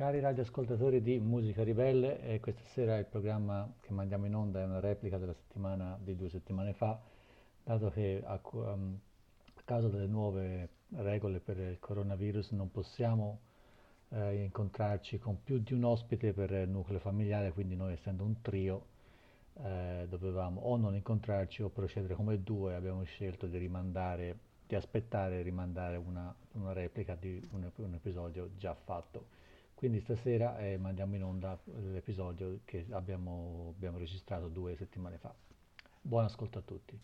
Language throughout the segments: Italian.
Cari radioascoltatori di Musica Ribelle, eh, questa sera il programma che mandiamo in onda è una replica della settimana di due settimane fa, dato che a, um, a causa delle nuove regole per il coronavirus non possiamo eh, incontrarci con più di un ospite per nucleo familiare, quindi noi essendo un trio eh, dovevamo o non incontrarci o procedere come due, abbiamo scelto di rimandare, di aspettare e rimandare una, una replica di un, un episodio già fatto. Quindi stasera eh, mandiamo in onda l'episodio che abbiamo, abbiamo registrato due settimane fa. Buon ascolto a tutti.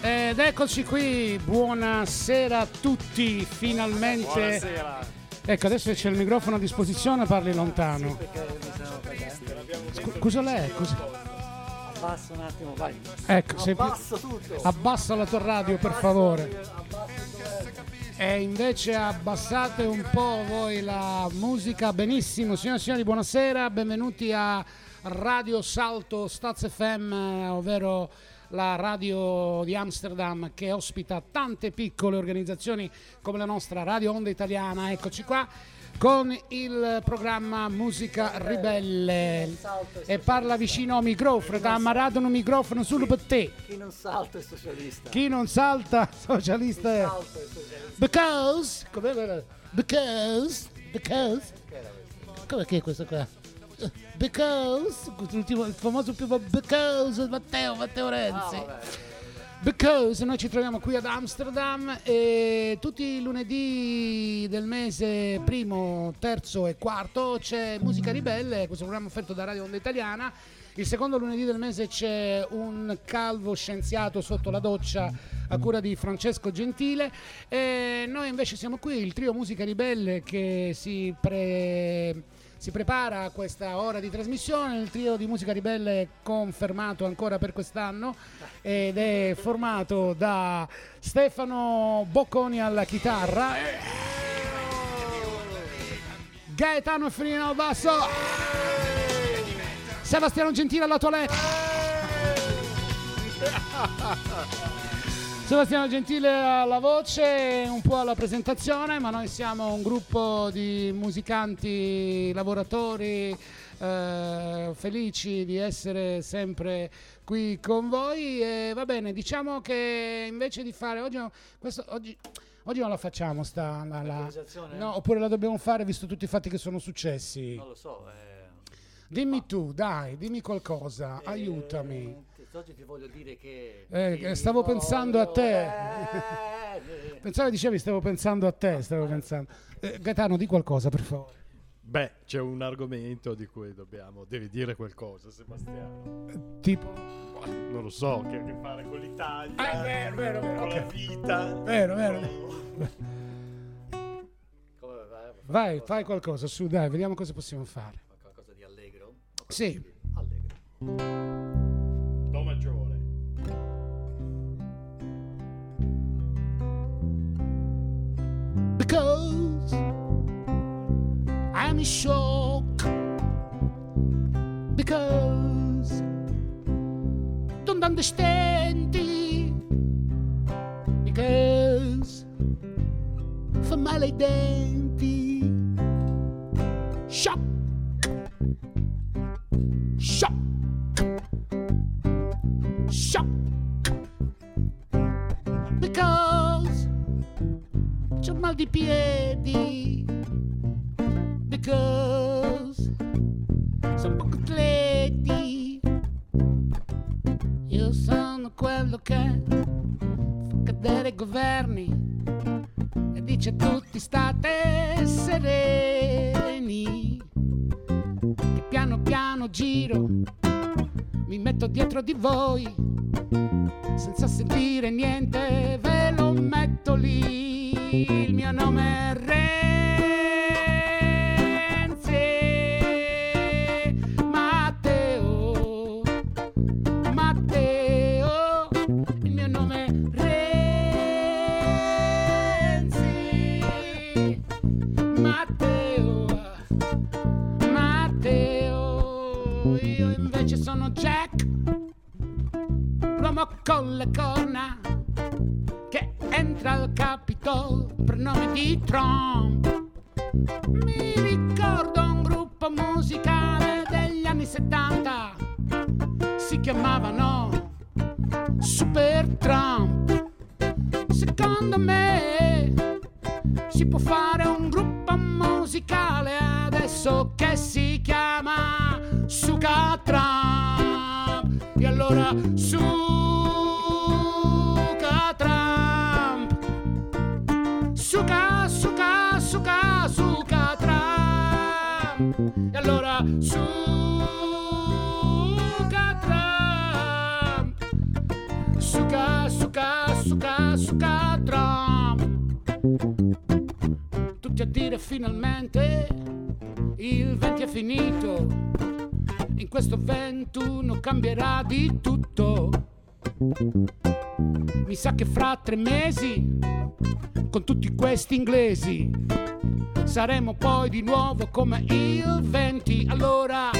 Ed eccoci qui, buonasera a tutti, finalmente. Buonasera. Ecco, adesso c'è il microfono a disposizione, parli lontano. Scu- cosa lei? Cosa... Abbassa un attimo, vai. Ecco, Abbassa tutto. Abbassa la tua radio, per favore. E invece abbassate un po' voi la musica. Benissimo, signore e signori, buonasera, benvenuti a Radio Salto Staz FM, ovvero la radio di Amsterdam che ospita tante piccole organizzazioni come la nostra Radio Onda Italiana. Eccoci qua con il programma Musica Ribelle e parla vicino al microfono, ha ammarato microfono solo per te. Chi non salta è socialista. Chi non salta, socialista è. Because, quella? Because, because, come che è questo qua? Because, il famoso più because, Matteo, Matteo Ah, Renzi. vabbè. Because noi ci troviamo qui ad Amsterdam e tutti i lunedì del mese primo, terzo e quarto c'è Musica Ribelle, questo programma offerto da Radio Onda Italiana. Il secondo lunedì del mese c'è un calvo scienziato sotto la doccia a cura di Francesco Gentile e noi invece siamo qui, il trio Musica Ribelle che si pre si prepara a questa ora di trasmissione, il trio di musica ribelle è confermato ancora per quest'anno ed è formato da Stefano Bocconi alla chitarra, Gaetano Frino al basso, Sebastiano Gentile alla toilette. Sebastiano Gentile alla voce, un po' alla presentazione, ma noi siamo un gruppo di musicanti, lavoratori eh, felici di essere sempre qui con voi e va bene, diciamo che invece di fare oggi, questo, oggi, oggi non la facciamo sta la- la- no, oppure la dobbiamo fare visto tutti i fatti che sono successi. Non lo so. eh, Dimmi tu, dai, dimmi qualcosa, eh, aiutami. Oggi ti voglio dire che... Eh, stavo pensando a te. eh, Pensavo dicevi stavo pensando a te, stavo pensando. Eh, Gaetano, di qualcosa per favore. Beh, c'è un argomento di cui dobbiamo. Devi dire qualcosa, Sebastiano. Tipo. Non lo so, che ha a che fare con l'Italia. Ah, vero, vero, vero, Con ok. la vita. Vero, vero. Come vai? Vai, fai qualcosa, su, dai, vediamo cosa possiamo fare. Fa Qualcosa di allegro? Sì. Allegro. I'm in shock. Because don't understand it. Because fa si può fare un gruppo musicale adesso che si chiama Suga Trump. E allora Suga Trump. Suga, suga, suga, suga Trump. E allora Suga Trump. Suga, suga, suga, suga Trump. Finalmente il 20 è finito. In questo 21 cambierà di tutto. Mi sa che fra tre mesi, con tutti questi inglesi, saremo poi di nuovo come il 20. Allora,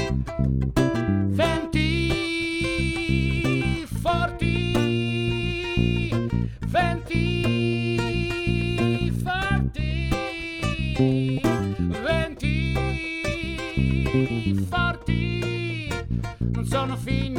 non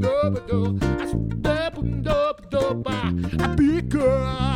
up, up, up, up, up, up, up, up,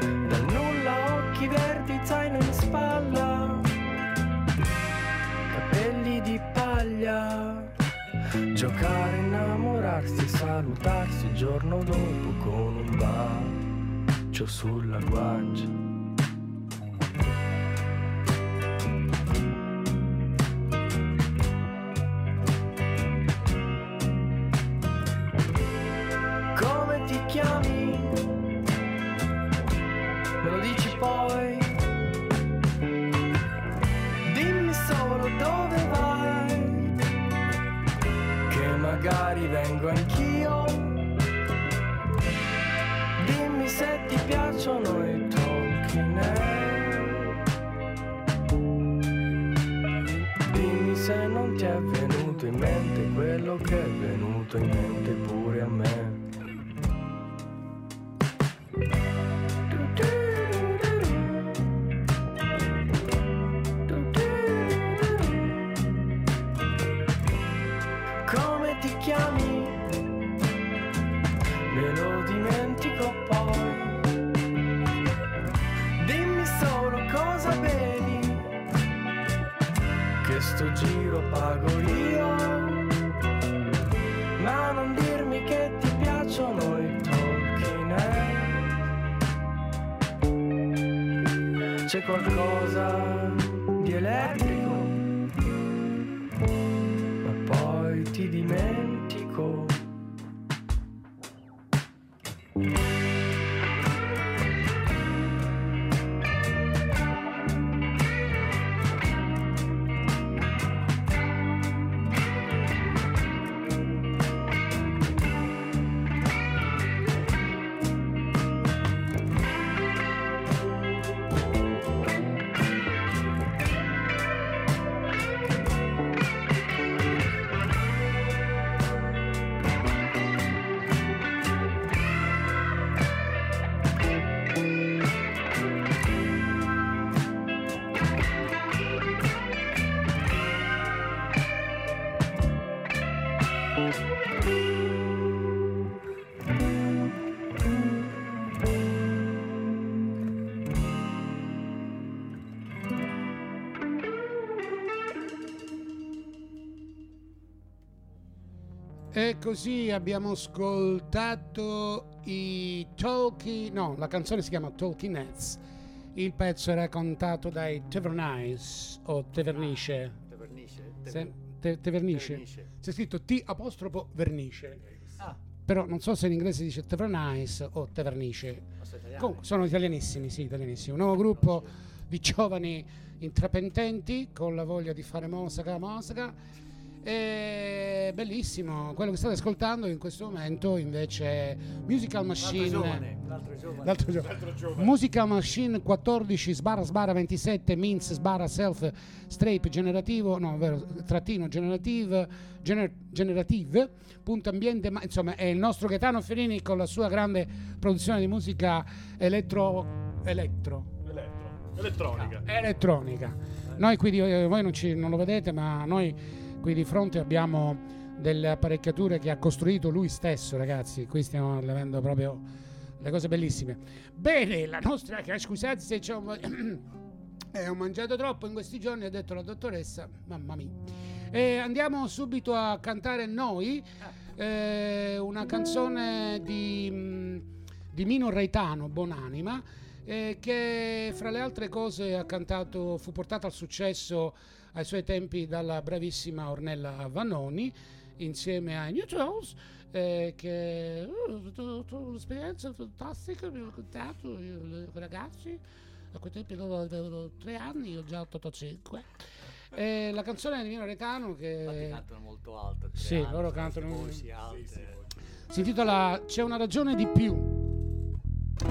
dal nulla occhi verdi, zaino in spalla, capelli di paglia. Giocare, innamorarsi, salutarsi il giorno dopo con un bacio sulla guancia. E così abbiamo ascoltato i Talking, no, la canzone si chiama Talking Heads. Il pezzo era cantato dai Tavernais o Tevernice. Tavernice? Se- te- tevernice. Tavernice. C'è scritto T apostrofo vernice. Ah, Però non so se in inglese dice Tavernais o Tevernice. Comunque sono italianissimi, sì, italianissimi. Un nuovo gruppo di giovani intraprendenti con la voglia di fare musica, musica. E bellissimo. Quello che state ascoltando in questo momento invece è Musical L'altro Machine. giovane, l'altro giovane. L'altro giorno. Musical Machine 14 sbarra sbarra 27 Minz sbarra self strape generativo no vero trattino generative gener- generative punto ambiente ma insomma è il nostro Gaetano Ferini con la sua grande produzione di musica elettro elettro Elettro. Elettronica. elettronica noi qui di- eh, voi non, ci- non lo vedete ma noi qui di fronte abbiamo delle apparecchiature che ha costruito lui stesso ragazzi. Qui stiamo avendo proprio le cose bellissime. Bene la nostra scusate se un po'- eh, ho mangiato troppo in questi giorni ha detto la dottoressa mamma mia. E andiamo subito a cantare noi eh, una canzone di, mh, di Mino Reitano Bonanima eh, che fra le altre cose ha cantato fu portata al successo ai suoi tempi dalla bravissima Ornella Vannoni insieme ai New Trolls eh, che uh, ho avuto un'esperienza fantastica mi ho raccontato i ragazzi a quei tempi loro avevano tre anni io già 85 eh, la canzone di Mino Retano Infatti che cantano molto alto. Sì, alte, loro cantano- voci alte. si intitola C'è una ragione di più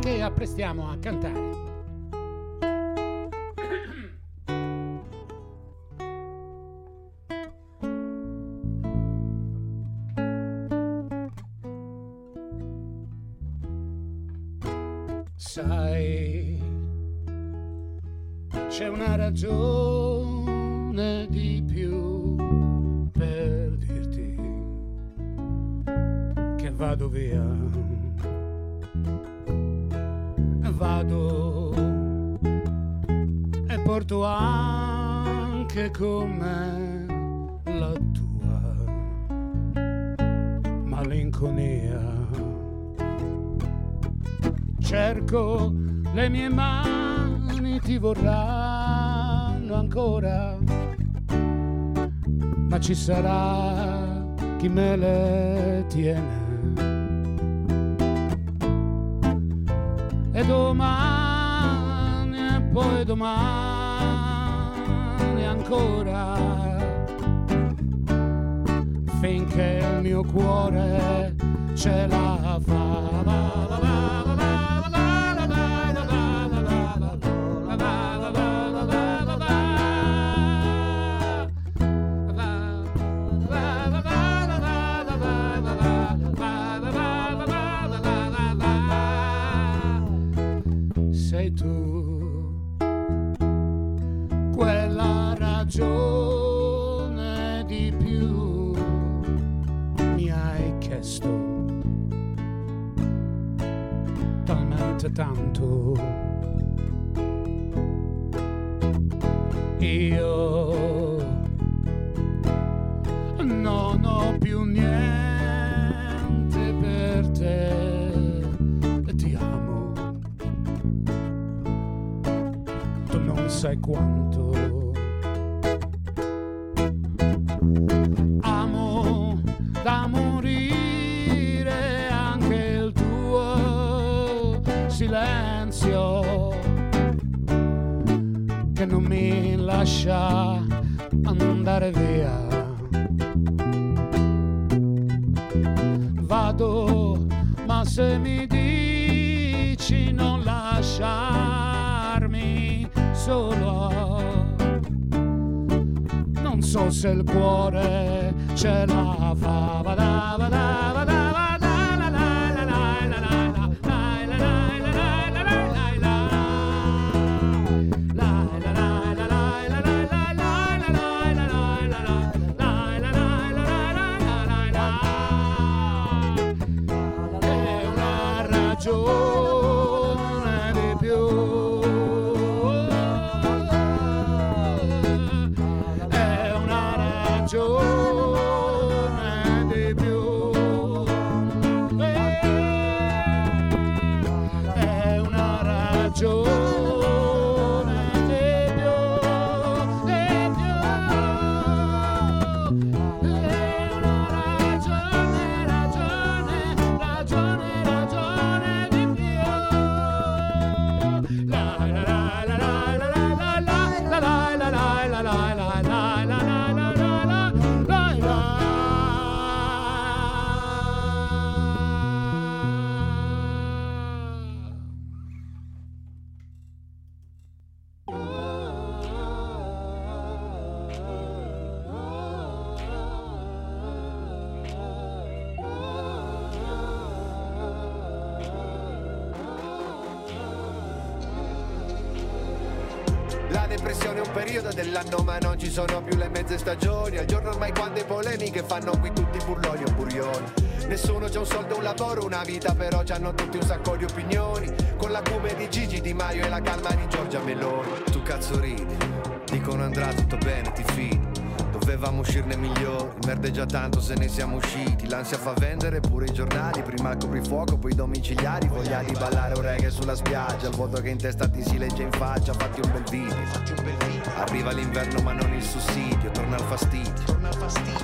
che apprestiamo a cantare ragione di più per dirti che vado via. Vado e porto anche con me la tua malinconia. Cerco le mie mani ti vorranno ancora, ma ci sarà chi me le tiene. E domani e poi domani ancora, finché il mio cuore ce la fa. Talmente tanto. Io lascia andare via. Vado, ma se mi dici non lasciarmi solo, non so se il cuore ce la fa. Vada, vada, vada, sono più le mezze stagioni. Al giorno ormai quante polemiche fanno qui tutti burloni o burioni. Nessuno c'ha un soldo, un lavoro, una vita però c'hanno tutti un sacco di opinioni. Con l'acume di Gigi Di Maio e la calma di Giorgia Meloni. Tu cazzo ridi, dicono andrà tutto bene, ti fidi Dovevamo uscirne migliori, merdeggia tanto se ne siamo usciti. L'ansia fa vendere pure i giornali, prima il coprifuoco, poi i domiciliari. Voglia di ballare un reggae sulla spiaggia, il vuoto che in testa ti si legge in faccia. Fatti un bel video, arriva l'inverno ma non il sussidio, torna il fastidio.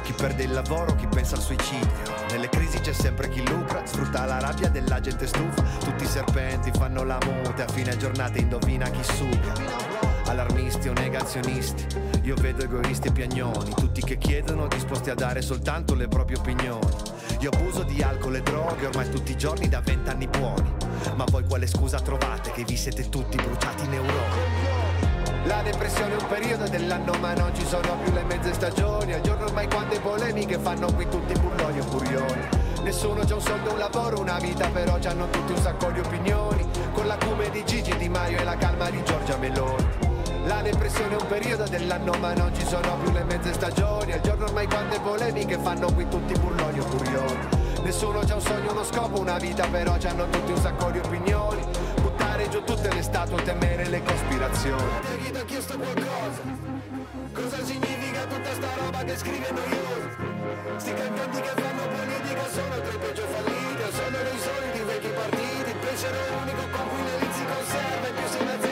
Chi perde il lavoro, chi pensa al suicidio. Nelle crisi c'è sempre chi lucra, sfrutta la rabbia della gente stufa. Tutti i serpenti fanno la mute, a fine giornata indovina chi suga Allarmisti o negazionisti, io vedo egoisti e piagnoni, tutti che chiedono disposti a dare soltanto le proprie opinioni. Io abuso di alcol e droghe ormai tutti i giorni da vent'anni buoni, ma voi quale scusa trovate che vi siete tutti bruciati in Europa? La depressione è un periodo dell'anno ma non ci sono più le mezze stagioni. Al giorno ormai quante polemiche fanno qui tutti burloni o furioni. Nessuno c'ha un soldo, un lavoro, una vita però c'hanno tutti un sacco di opinioni. Con l'acume di Gigi Di Maio e la calma di Giorgia Meloni la depressione è un periodo dell'anno ma non ci sono più le mezze stagioni. Al giorno ormai quante polemiche fanno qui tutti burloni o furioni. Nessuno c'ha un sogno, uno scopo, una vita però c'hanno tutti un sacco di opinioni. Buttare giù tutte le statue, temere le cospirazioni. Chi ti ha chiesto qualcosa? Cosa significa tutta sta roba che scrive noiosa? Sti cantanti che fanno politica sono tra i peggio falliti sono dei soliti vecchi partiti. Il pensiero unico con cui le si conserva E più sei una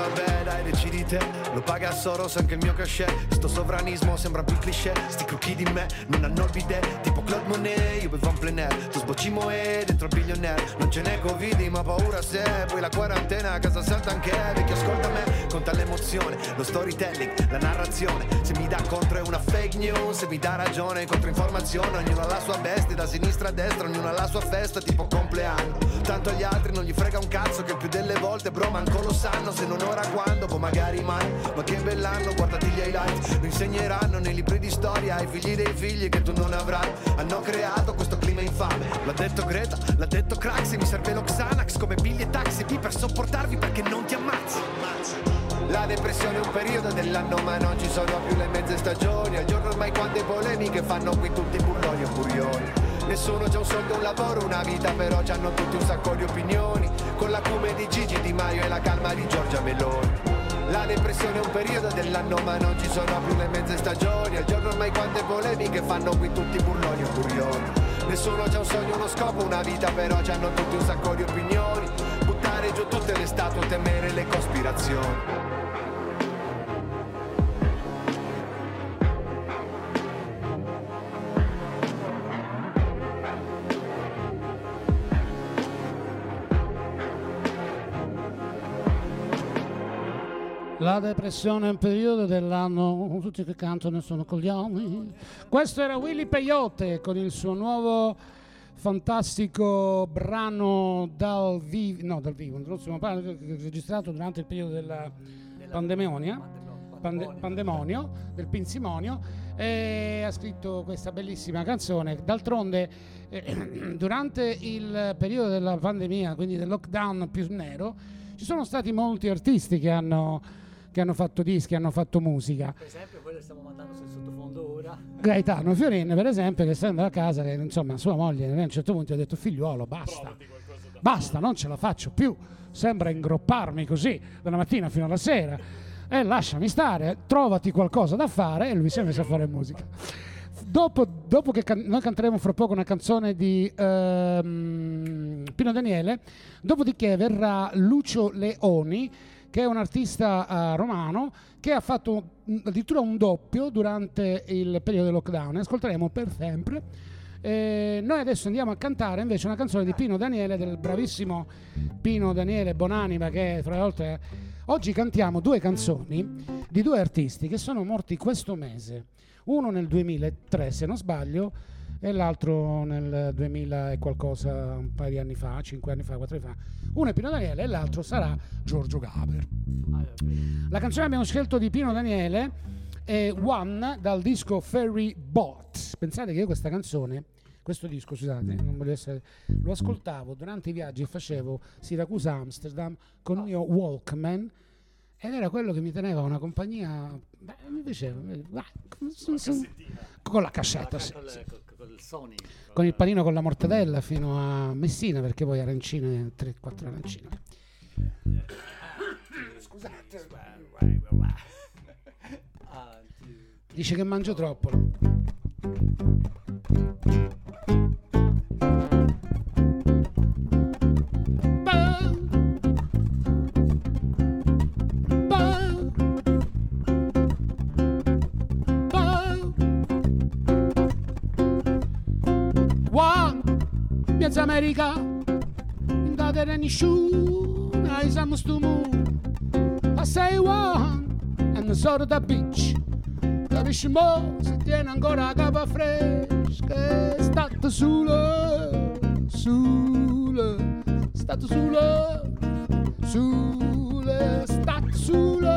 vabbè dai decidi te. Lo paga Soros anche il mio cachet. Sto sovranismo sembra più cliché. Sti crocchi di me non hanno il bidet Tipo Claude Monet, io bevo un plein air. Tu sbocci moe dentro il billionaire. Non ce n'è covid ma paura se Poi la quarantena a casa santa anche Vecchio ascolta me, conta l'emozione Lo storytelling, la narrazione. Se mi dà contro è una fake news Se mi dà ragione, controinformazione. Ognuno ha la sua bestia, da sinistra a destra Ognuno ha la sua festa, tipo compleanno. Tanto agli altri non gli frega un cazzo Che più delle volte bro manco lo sanno. Se non ora quando, boh magari mai. Ma che bell'anno, guardati gli highlights. Lo insegneranno nei libri di storia Ai figli dei figli che tu non avrai. Hanno creato questo clima infame. L'ha detto Greta, l'ha detto Craxi. Mi serve lo Xanax come Billy e Taxi. B Per sopportarvi perché non ti ammazzi. La depressione è un periodo dell'anno ma non ci sono più le mezze stagioni. Al giorno ormai quante polemiche fanno qui tutti burloni o furioni Nessuno c'ha un soldo, un lavoro, una vita però c'hanno tutti un sacco di opinioni. Con l'acume di Gigi Di Maio e la calma di Giorgia Meloni. La depressione è un periodo dell'anno ma non ci sono più le mezze stagioni. Al giorno ormai quante polemiche fanno qui tutti burloni o furioni Nessuno c'ha un sogno, uno scopo, una vita però c'hanno tutti un sacco di opinioni. Buttare giù tutte le statue, temere le cospirazioni La depressione è un periodo dell'anno, tutti che cantano sono coglioni. Questo era Willy Peyote con il suo nuovo fantastico brano dal vivo, no dal vivo, registrato durante il periodo della pandemonia, pande- pandemonio, del pinsimonio, e ha scritto questa bellissima canzone. D'altronde, eh, durante il periodo della pandemia, quindi del lockdown più nero, ci sono stati molti artisti che hanno, che hanno fatto dischi, hanno fatto musica. Per esempio, quello che stiamo mandando sul sottofondo ora. Gaetano Fiorin, per esempio, che essendo a casa, che insomma sua moglie a un certo punto gli ha detto figliuolo, basta, basta, non ce la faccio più, sembra ingropparmi così dalla mattina fino alla sera, e lasciami stare, trovati qualcosa da fare, e lui si è messo a fare musica. Dopo, dopo che can- noi canteremo fra poco una canzone di ehm, Pino Daniele, dopodiché verrà Lucio Leoni, che è un artista eh, romano che ha fatto mm, addirittura un doppio durante il periodo del lockdown. Ascolteremo per sempre. Eh, noi adesso andiamo a cantare invece una canzone di Pino Daniele, del bravissimo Pino Daniele Bonanima, che tra l'altro è- oggi cantiamo due canzoni di due artisti che sono morti questo mese. Uno nel 2003, se non sbaglio, e l'altro nel 2000 e qualcosa, un paio di anni fa, cinque anni fa, quattro anni fa. Uno è Pino Daniele e l'altro sarà Giorgio Gaber. La canzone che abbiamo scelto di Pino Daniele è One dal disco Ferry Bot. Pensate che io questa canzone, questo disco, scusate, non voglio essere, lo ascoltavo durante i viaggi che facevo Siracusa-Amsterdam con il mio Walkman ed era quello che mi teneva una compagnia, beh, mi piaceva, mi- vai, con, con la cassetta, sì, sì. Sony. con il panino con la mortadella fino a Messina perché poi arancine, 3-4 arancine. Scusate. Dice che mangio troppo. Piazza America, in datere nessuna, siamo stu moon. I say one, and the sort of the beach. Capisci mo se tiene ancora la capa fresca stato solo, solo stato solo, solo stato solo,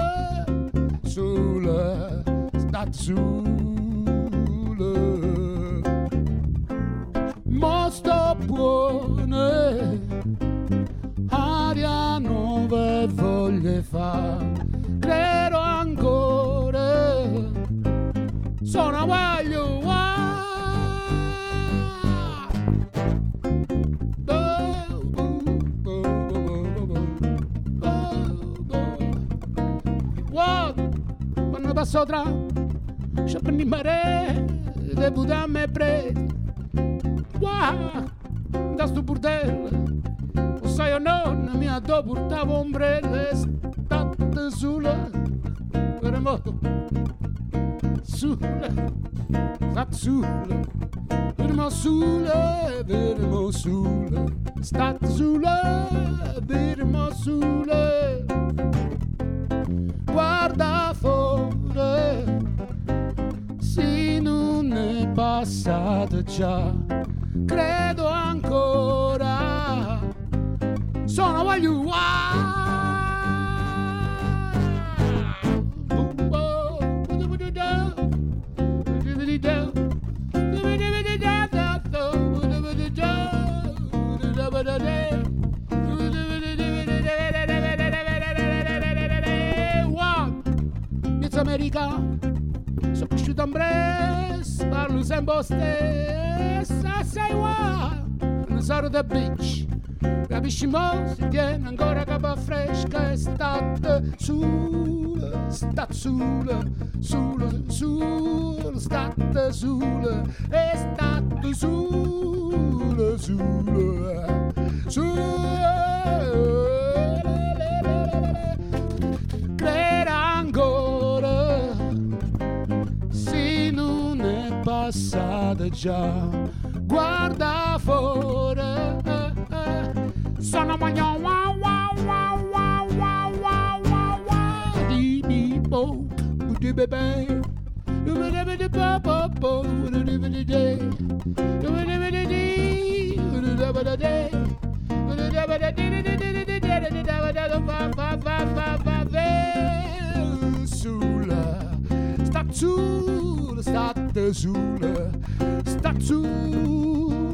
solo stato solo Mo balcone aria nuova voglio fa credo ancora sono voglio Passo tra, c'è per mi mare, devo darmi preso. Wow burdel. Possai o non mi adoburtavo ombrelle State sulle per moto Sulle, state sulle Per mo sulle, per mo sulle State sulle, per mo sulle Guarda fuori Se non è passato già Credo anche what you want. America Sono cresciuto in Brest Parlo sempre lo stesso Sai what? Sono the beach capisci mo? Si tiene ancora capa fresca e stat sul stat sul sul sul stat sul e stat sul sul sul. Credere ancora se non è passata già. Guarda fuori son of a yo wow wow wow wow wow wow wow wow dee bee bo dee bee bee do ba da ba da ba ba bo do do start sula start the sula start sula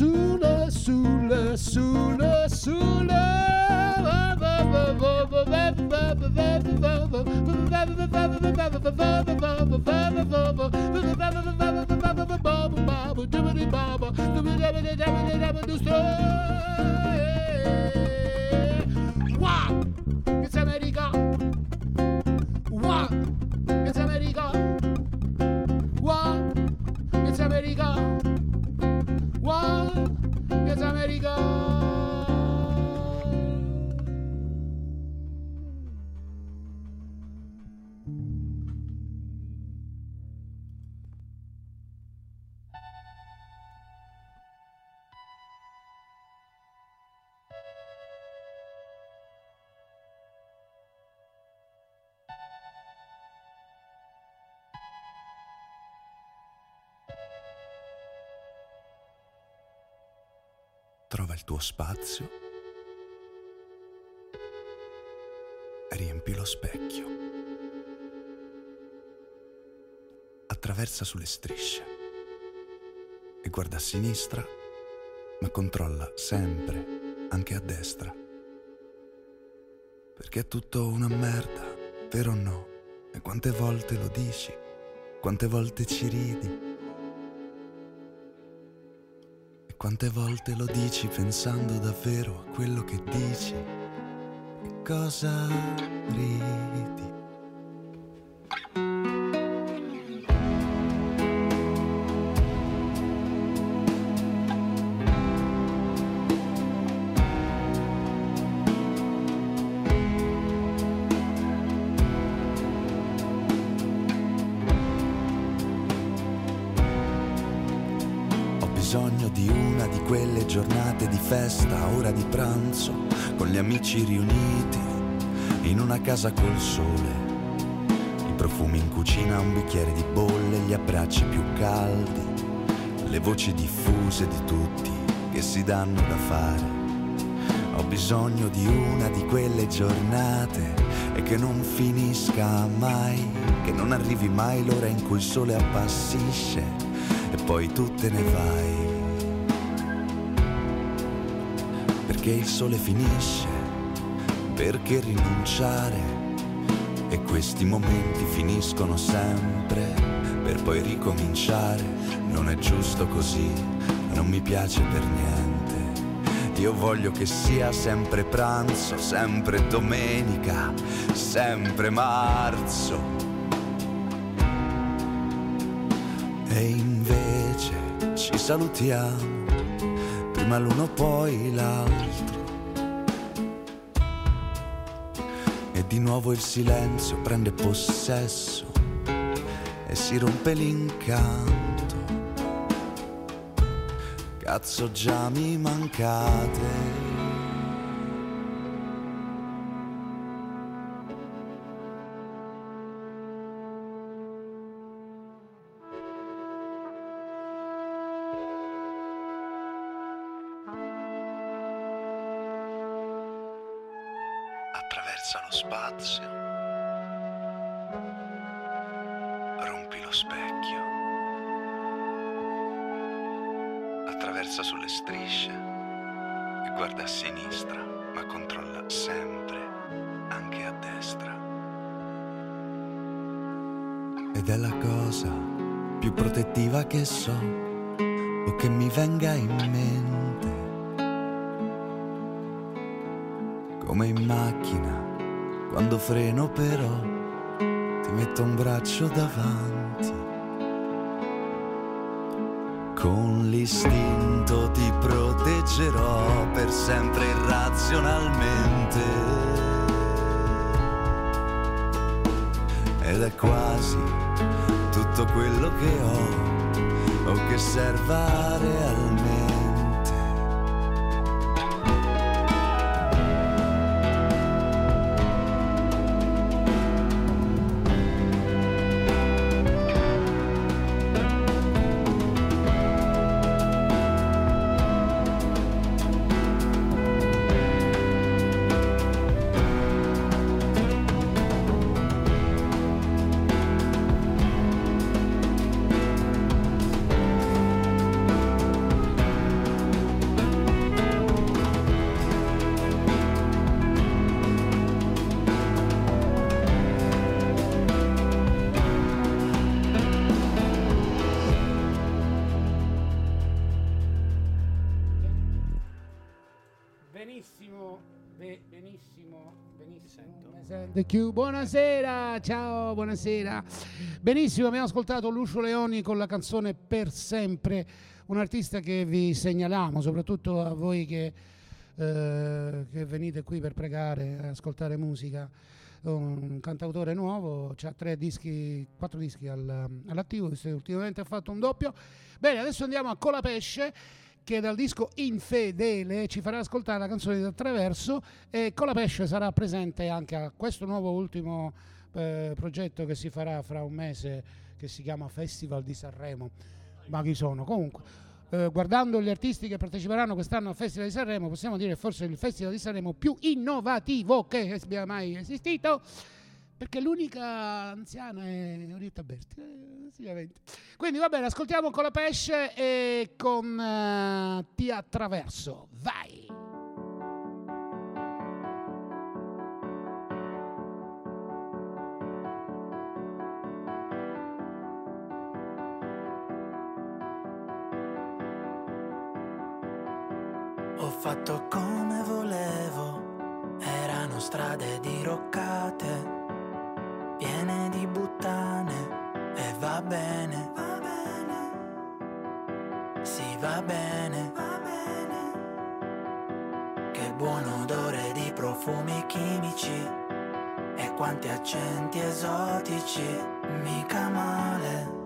sulla, sulla, sulla, Wow! America! Il tuo spazio. Riempi lo specchio. Attraversa sulle strisce. E guarda a sinistra, ma controlla sempre, anche a destra. Perché è tutto una merda, vero o no? E quante volte lo dici? Quante volte ci ridi? Quante volte lo dici pensando davvero a quello che dici? E cosa ridi? Amici riuniti in una casa col sole. I profumi in cucina, un bicchiere di bolle, gli abbracci più caldi, le voci diffuse di tutti che si danno da fare. Ho bisogno di una di quelle giornate e che non finisca mai, che non arrivi mai l'ora in cui il sole appassisce e poi tu te ne vai. Perché il sole finisce, perché rinunciare e questi momenti finiscono sempre per poi ricominciare. Non è giusto così, non mi piace per niente. Io voglio che sia sempre pranzo, sempre domenica, sempre marzo. E invece ci salutiamo, prima l'uno poi l'altro. Di nuovo il silenzio prende possesso e si rompe l'incanto. Cazzo già mi mancate. Spazio. Rompi lo specchio. Attraversa sulle strisce e guarda a sinistra, ma controlla sempre, anche a destra. Ed è la cosa più protettiva che so o che mi venga in mente. Come in macchina, quando freno però, ti metto un braccio davanti. Con l'istinto ti proteggerò per sempre irrazionalmente. Ed è quasi tutto quello che ho o che serva realmente. Sente più. Buonasera, ciao, buonasera. Benissimo, abbiamo ascoltato Lucio Leoni con la canzone Per sempre, un artista che vi segnaliamo, soprattutto a voi che, eh, che venite qui per pregare, ascoltare musica. Un cantautore nuovo, ha tre dischi, quattro dischi al- all'attivo, ultimamente ha fatto un doppio. Bene, adesso andiamo a Colapesce che dal disco Infedele ci farà ascoltare la canzone di Attraverso e Colapesce sarà presente anche a questo nuovo ultimo eh, progetto che si farà fra un mese che si chiama Festival di Sanremo. Ma chi sono? Comunque, eh, guardando gli artisti che parteciperanno quest'anno al Festival di Sanremo, possiamo dire forse il Festival di Sanremo più innovativo che abbia mai esistito perché l'unica anziana è Orietta Berti. eh, sicuramente. Quindi va bene, ascoltiamo con la pesce e con eh, Ti attraverso. Vai! Ho fatto come volevo, erano strade diroccate, buttane, e va bene, va bene, sì va bene, va bene, che buon odore di profumi chimici, e quanti accenti esotici, mica male.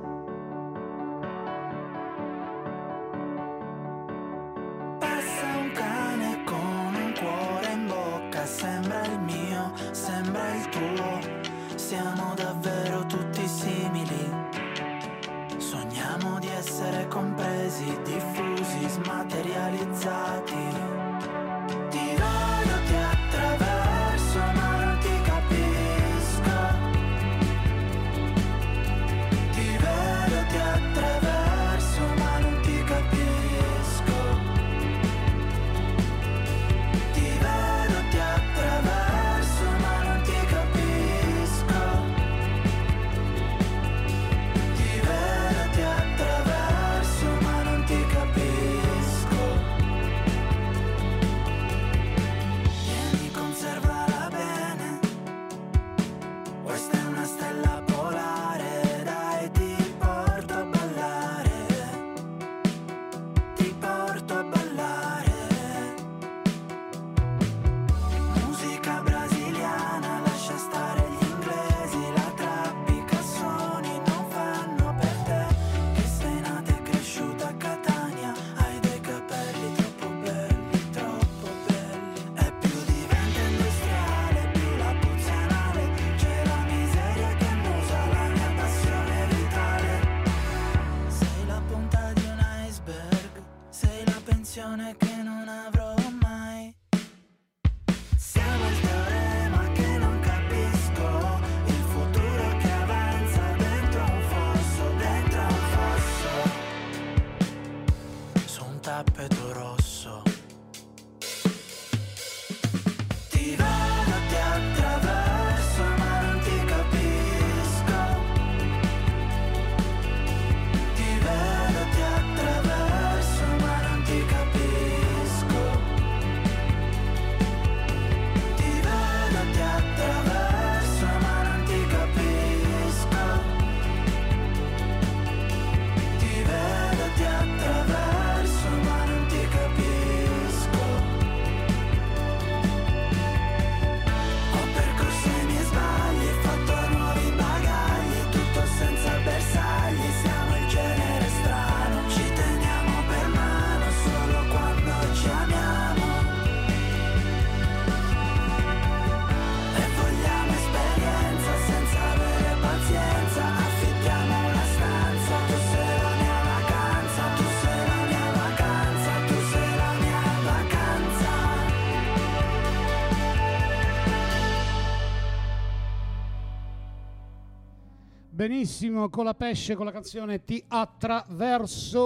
Benissimo, con la pesce, con la canzone Ti attraverso,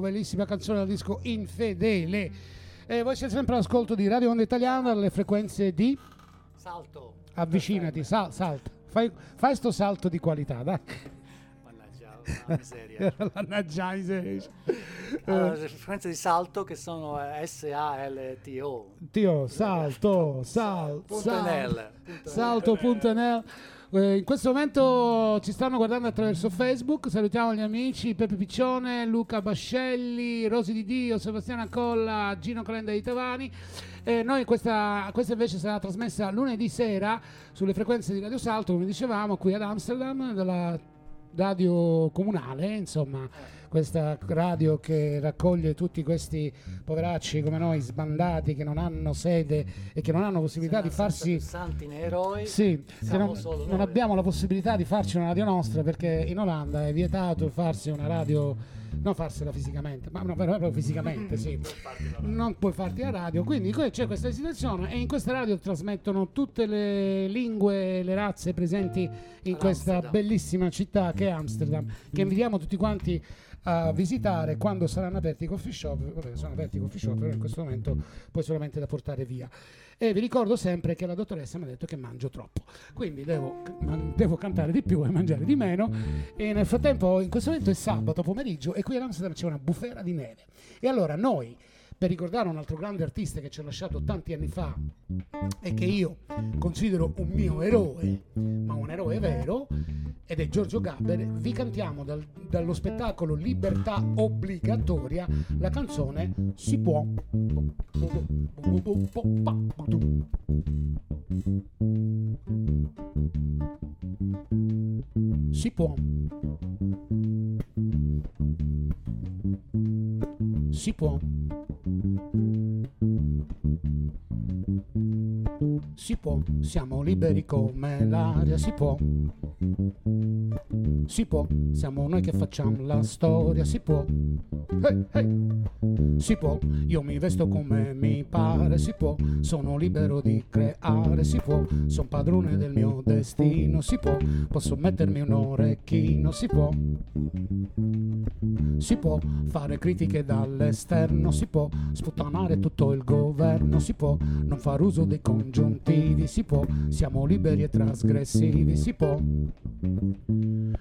bellissima canzone dal disco Infedele. E voi siete sempre all'ascolto di Radio Onda Italiana, alle frequenze di... Salto. Avvicinati, sal- salta. Fai, fai sto salto di qualità, dai. La miseria. Mannaggia la miseria. Allora, le frequenze di salto che sono eh, S-A-L-T-O. Tio, salto, sal, Punto sal- NL. salto.nl. Eh, in questo momento ci stanno guardando attraverso Facebook. Salutiamo gli amici Peppe Piccione, Luca Bascelli, Rosi Di Dio, Sebastiana Colla, Gino Calenda di Tavani. Eh, noi questa, questa invece sarà trasmessa lunedì sera sulle frequenze di Radio Salto, come dicevamo, qui ad Amsterdam, dalla radio comunale, insomma, questa radio che raccoglie tutti questi poveracci come noi sbandati che non hanno sede e che non hanno possibilità di farsi Santi né eroi. sì, non, non abbiamo la possibilità di farci una radio nostra perché in Olanda è vietato farsi una radio, non farsela fisicamente, ma no, proprio fisicamente, sì. Non puoi farti la radio, quindi c'è questa situazione e in questa radio trasmettono tutte le lingue, le razze presenti in questa bellissima città che è Amsterdam, che invitiamo tutti quanti a visitare quando saranno aperti i coffee shop, vabbè, sono aperti i coffee shop, però in questo momento poi solamente da portare via. E vi ricordo sempre che la dottoressa mi ha detto che mangio troppo, quindi devo, devo cantare di più e mangiare di meno. E nel frattempo, in questo momento è sabato pomeriggio e qui ad Amsterdam c'è una bufera di neve. E allora noi, per ricordare un altro grande artista che ci ha lasciato tanti anni fa e che io considero un mio eroe, ma un eroe vero, ed è Giorgio Gaber, vi cantiamo dal- dallo spettacolo Libertà Obbligatoria la canzone Si può. Si può. Si può. Si può, siamo liberi come l'aria, si può. Si può, siamo noi che facciamo la storia, si può. Hey, hey. Si può, io mi vesto come mi pare, si può, sono libero di creare, si può, sono padrone del mio destino, si può, posso mettermi un orecchino, si può. Si può fare critiche dall'esterno, si può sputtanare tutto il governo, si può non far uso dei congiuntivi, si può, siamo liberi e trasgressivi, si può.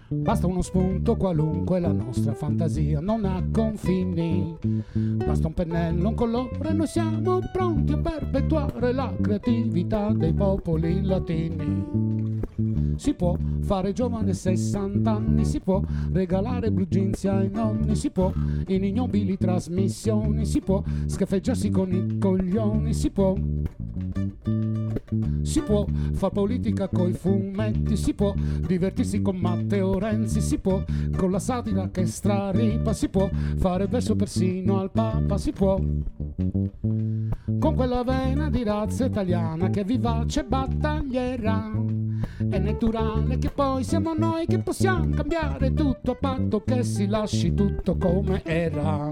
Basta uno spunto qualunque, la nostra fantasia non ha confini. Basta un pennello, un colore, noi siamo pronti a perpetuare la creatività dei popoli latini. Si può fare giovane 60 anni, si può regalare blue jeans ai nonni, si può in ignobili trasmissioni, si può scaffeggiarsi con i coglioni, si può. Si può far politica coi fumetti, si può divertirsi con Matteo Renzi, si può con la satira che straripa, si può fare verso persino al Papa, si può con quella vena di razza italiana che è vivace battaglierà. È naturale che poi siamo noi che possiamo cambiare tutto a patto che si lasci tutto come era.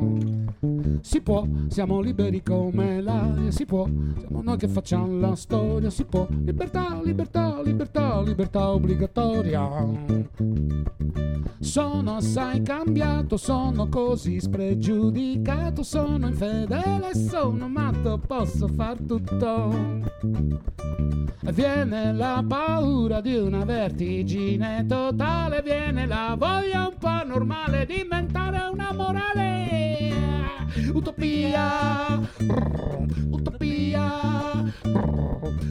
Si può, siamo liberi come l'aria, si può, siamo noi che facciamo la storia, si può. Libertà, libertà, libertà, libertà obbligatoria. Sono assai cambiato, sono così spregiudicato, sono infedele, sono matto, posso far tutto. Viene la paura di una vertigine totale, viene la voglia un po' normale di diventare una morale. Utopia, utopia,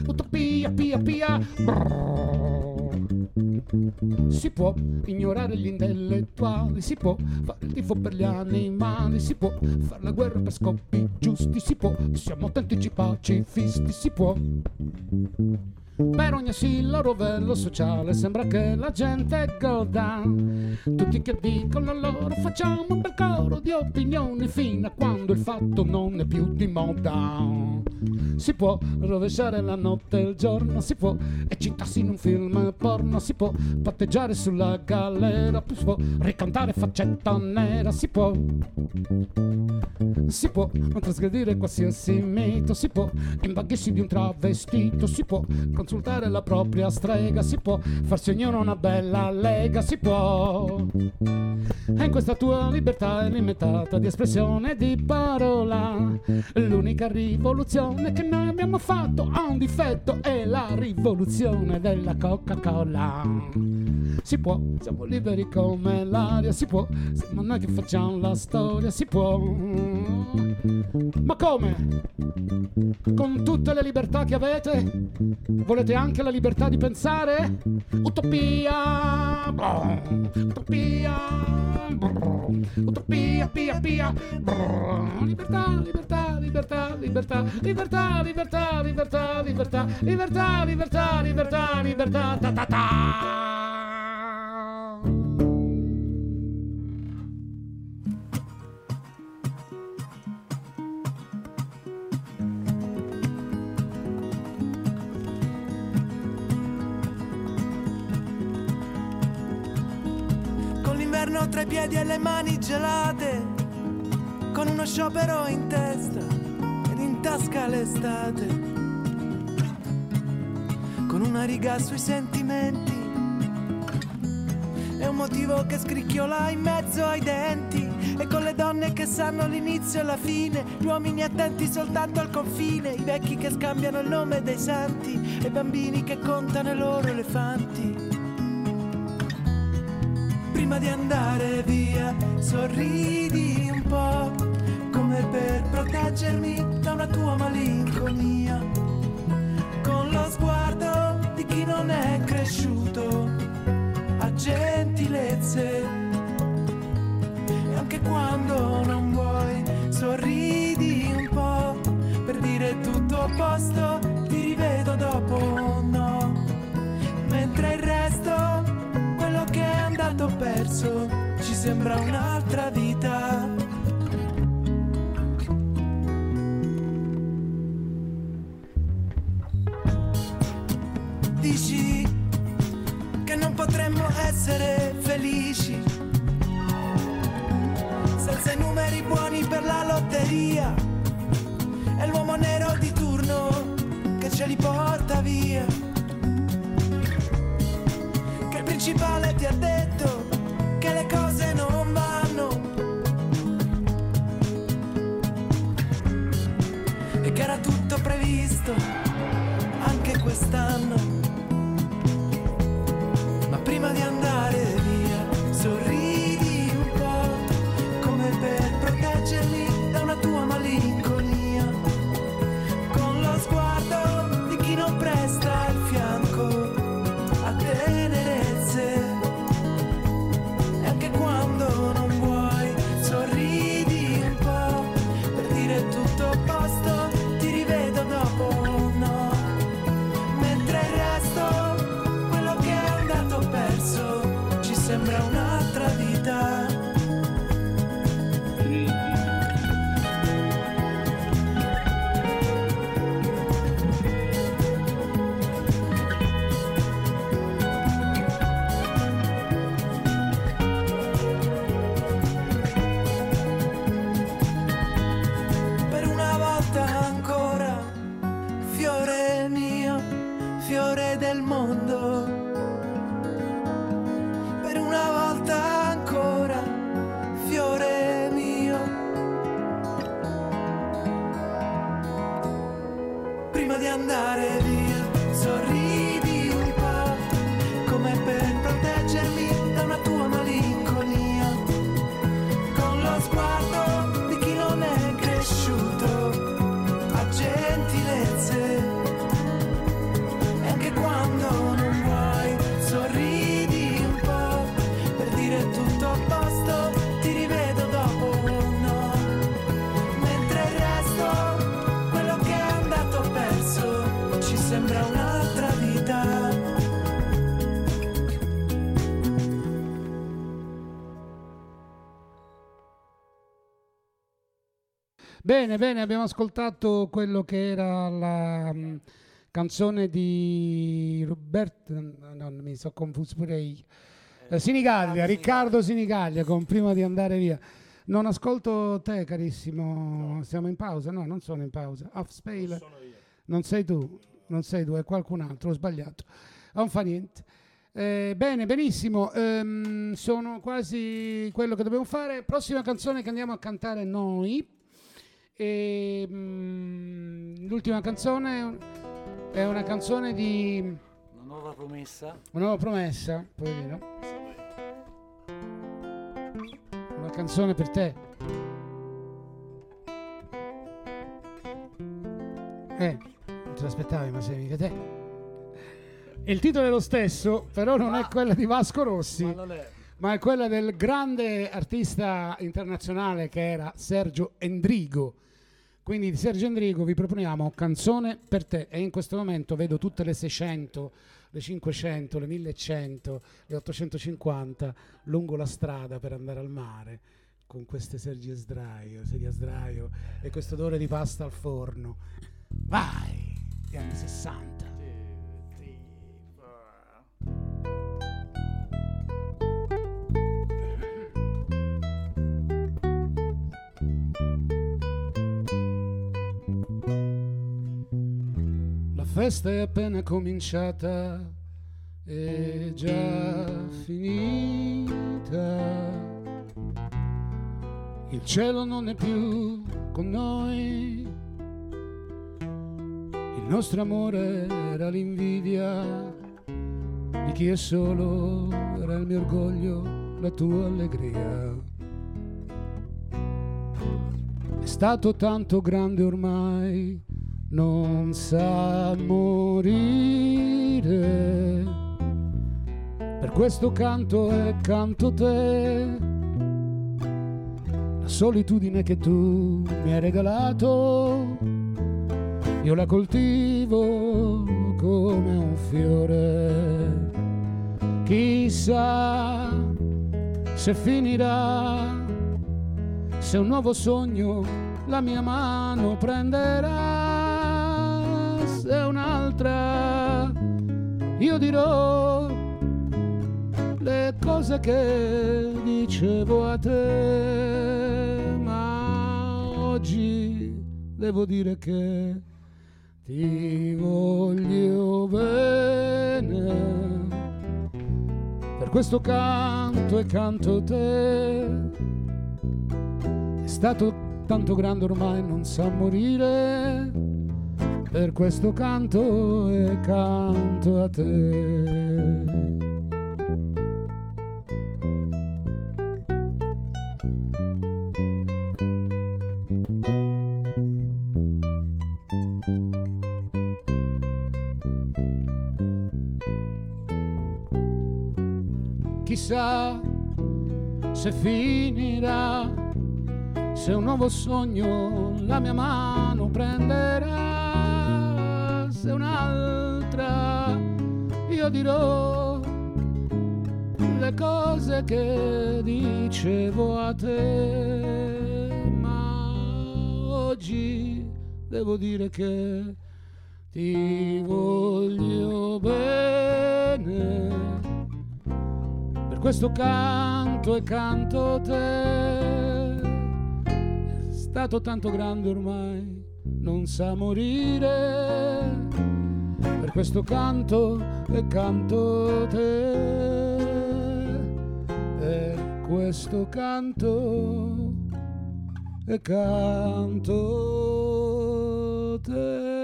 utopia, pia, pia. Si può ignorare gli intellettuali, si può fare il tifo per gli animali, si può fare la guerra per scopi giusti, si può, siamo autentici pacifisti, si può. Per ogni asilo rovello sociale sembra che la gente goda. Tutti che dicono loro facciamo un bel coro di opinioni fino a quando il fatto non è più di moda. Si può rovesciare la notte e il giorno, si può eccitarsi in un film porno, si può patteggiare sulla galera, si può ricantare faccetta nera, si può. Si può trasgredire qualsiasi mito, si può imbaghersi di un travestito, si può consultare la propria strega, si può farsi ognuno una bella lega, si può. E in questa tua libertà illimitata di espressione e di parola, l'unica rivoluzione che noi abbiamo fatto ha un difetto, è la rivoluzione della Coca-Cola. Si può, siamo liberi come l'aria, si può, siamo noi che facciamo la storia, si può. Ma come? Con tutte le libertà che avete? Volete anche la libertà di pensare? Utopia! Utopia! Utopia, pia, pia! Libertà, libertà, libertà, libertà, libertà, libertà, libertà, libertà, libertà, libertà, libertà, libertà, ta ta ta! Piedi e le mani gelate, con uno sciopero in testa ed in tasca l'estate, con una riga sui sentimenti e un motivo che scricchiola in mezzo ai denti. E con le donne che sanno l'inizio e la fine, gli uomini attenti soltanto al confine, i vecchi che scambiano il nome dei santi e i bambini che contano i loro elefanti prima di andare via sorridi un po' come per proteggermi da una tua malinconia. Con lo sguardo di chi non è cresciuto a gentilezze. E anche quando non vuoi sorridi un po' per dire tutto a posto andato perso ci sembra un'altra vita. Dici che non potremmo essere felici senza i numeri buoni per la lotteria. È l'uomo nero di turno che ce li porta via principale ti ha detto che le cose non vanno e che era tutto previsto anche quest'anno. Ma prima di andare Bene, bene, abbiamo ascoltato quello che era la mm, canzone di Roberto, no, mi sono confuso pure io. Eh, Sinigaglia, Riccardo Sinigaglia con Prima di andare via. Non ascolto te, carissimo. Siamo in pausa? No, non sono in pausa. Off spale. Non sei tu. non sei tu, è qualcun altro, ho sbagliato. Non fa niente. Eh, bene, benissimo, ehm, sono quasi quello che dobbiamo fare. Prossima canzone che andiamo a cantare noi. E, mm, l'ultima canzone è una canzone di Una nuova promessa. una nuova promessa, poverino. Una canzone per te. Eh, non te l'aspettavi, ma sei mica te. Il titolo è lo stesso, però non è quella di Vasco Rossi, Ma è. ma è quella del grande artista internazionale che era Sergio Endrigo. Quindi di Sergio Endrigo vi proponiamo Canzone per te e in questo momento vedo tutte le 600, le 500, le 1100, le 850 lungo la strada per andare al mare con queste sedie a sdraio, sedie a sdraio e questo odore di pasta al forno. Vai! Gli anni 60. Festa è appena cominciata e già finita. Il cielo non è più con noi. Il nostro amore era l'invidia di chi è solo, era il mio orgoglio, la tua allegria. È stato tanto grande ormai, non sa morire. Per questo canto e canto te. La solitudine che tu mi hai regalato, io la coltivo come un fiore. Chissà se finirà se un nuovo sogno la mia mano prenderà, se un'altra io dirò le cose che dicevo a te, ma oggi devo dire che ti voglio bene. Per questo canto e canto te è stato tanto grande ormai non sa morire per questo canto e canto a te. Chissà se finirà se un nuovo sogno la mia mano prenderà, se un'altra io dirò le cose che dicevo a te, ma oggi devo dire che ti voglio bene. Per questo canto e canto te è stato tanto grande ormai, non sa morire. Questo canto e canto te, per questo canto e canto te.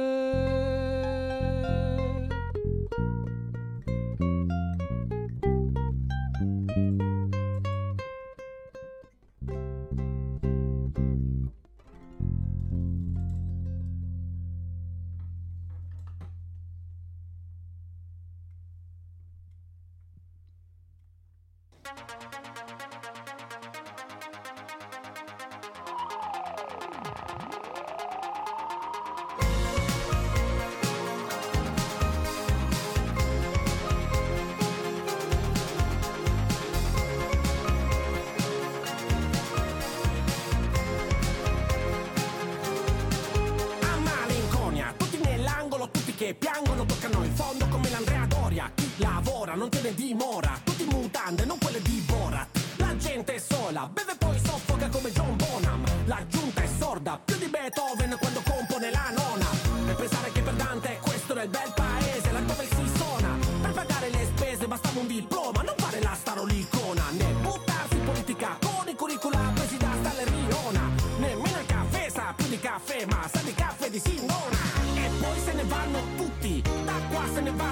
Lavora non te ne dimora, tutti in mutande, non quelle di Borat. La gente è sola, beve poi soffoca come John Bonham. La giunta è sorda, più di Beethoven quando compone la nona. E pensare che per Dante questo nel paese, laddove si suona. Per pagare le spese bastava un diploma, non fare la starolicona, né buttarsi in politica con i curricula presi da Stalleriona. Nemmeno il caffè sa più di caffè, ma sa di caffè di Sindona. E poi se ne vanno tutti, da qua se ne vanno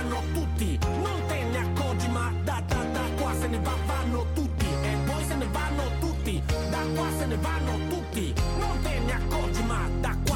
ne va, vanno tutti. E poi se ne vanno tutti, da qua se ne vanno tutti. Non te ne accorgi, ma da qua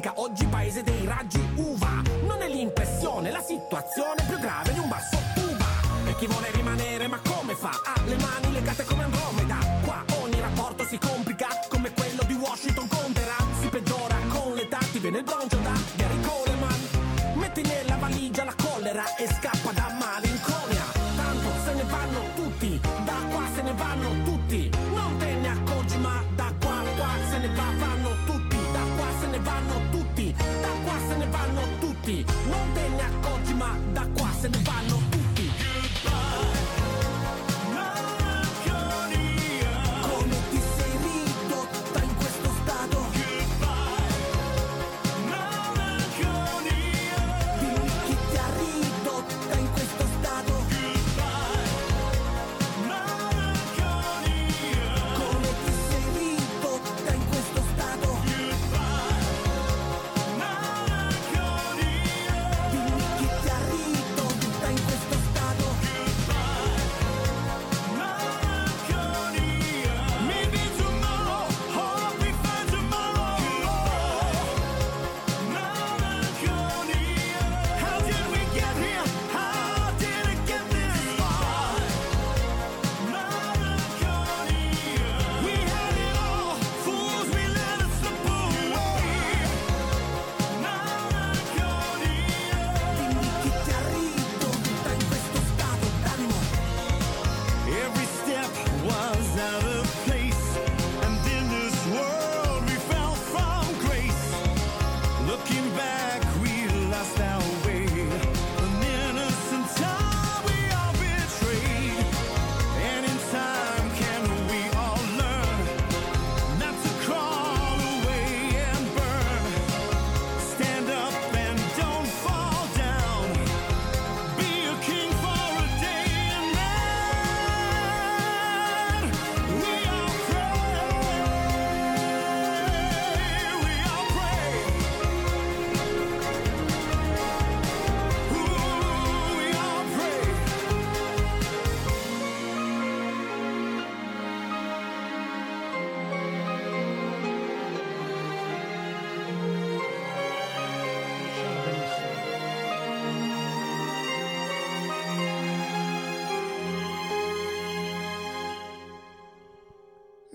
pratica, oggi paese dei raggi uva. Non è l'impressione, la situazione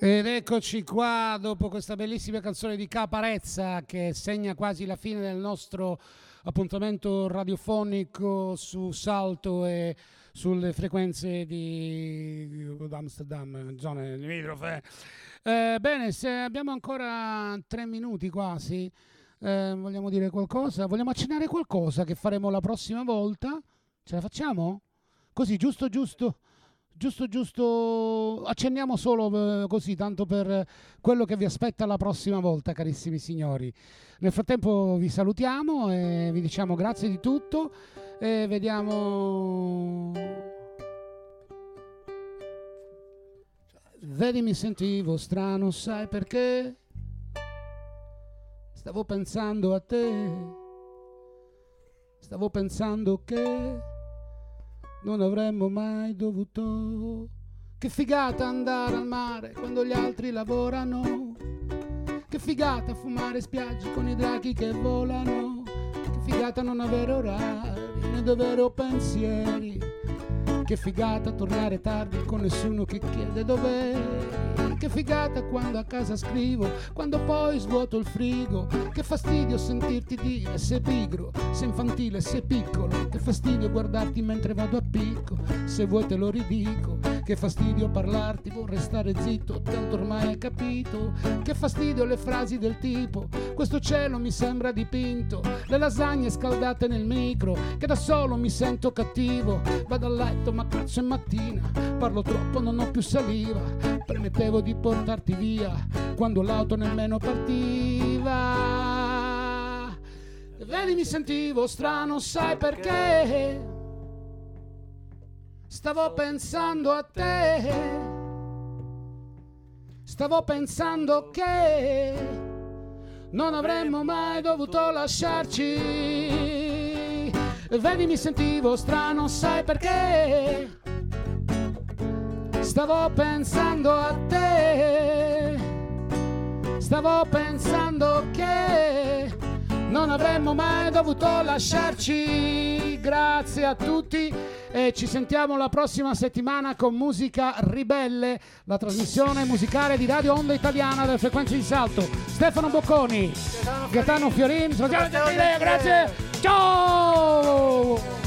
Ed eccoci qua dopo questa bellissima canzone di Caparezza che segna quasi la fine del nostro appuntamento radiofonico su Salto e sulle frequenze di Amsterdam, zone limitrofe. Eh, bene, se abbiamo ancora tre minuti quasi, eh, vogliamo dire qualcosa? Vogliamo accennare qualcosa che faremo la prossima volta? Ce la facciamo? Così, giusto, giusto. Giusto, giusto, accenniamo solo eh, così, tanto per quello che vi aspetta la prossima volta, carissimi signori. Nel frattempo vi salutiamo e vi diciamo grazie di tutto e vediamo... Vedi, mi sentivo strano, sai perché? Stavo pensando a te, stavo pensando che non avremmo mai dovuto. Che figata andare al mare quando gli altri lavorano. Che figata fumare spiagge con i draghi che volano. Che figata non avere orari né dover pensieri. Che figata tornare tardi con nessuno che chiede dov'è. Che figata quando a casa scrivo, quando poi svuoto il frigo. Che fastidio sentirti dire se pigro, se infantile, se piccolo. Che fastidio guardarti mentre vado a picco, se vuoi te lo ridico. Che fastidio parlarti, vorrei stare zitto, tanto ormai hai capito. Che fastidio le frasi del tipo, questo cielo mi sembra dipinto. Le lasagne scaldate nel micro, che da solo mi sento cattivo. Vado a letto ma cazzo è mattina, parlo troppo, non ho più saliva. Premettevo di portarti via quando l'auto nemmeno partiva. Vedi mi sentivo strano, sai perché? Stavo pensando a te. Stavo pensando che non avremmo mai dovuto lasciarci. Vedi, mi sentivo strano, sai perché? Stavo pensando a te. Stavo pensando che non avremmo mai dovuto lasciarci. Grazie a tutti e ci sentiamo la prossima settimana con Musica Ribelle, la trasmissione musicale di Radio Onda Italiana delle frequenze di salto. Stefano Bocconi, Gaetano Fiorin, grazie. Ciao!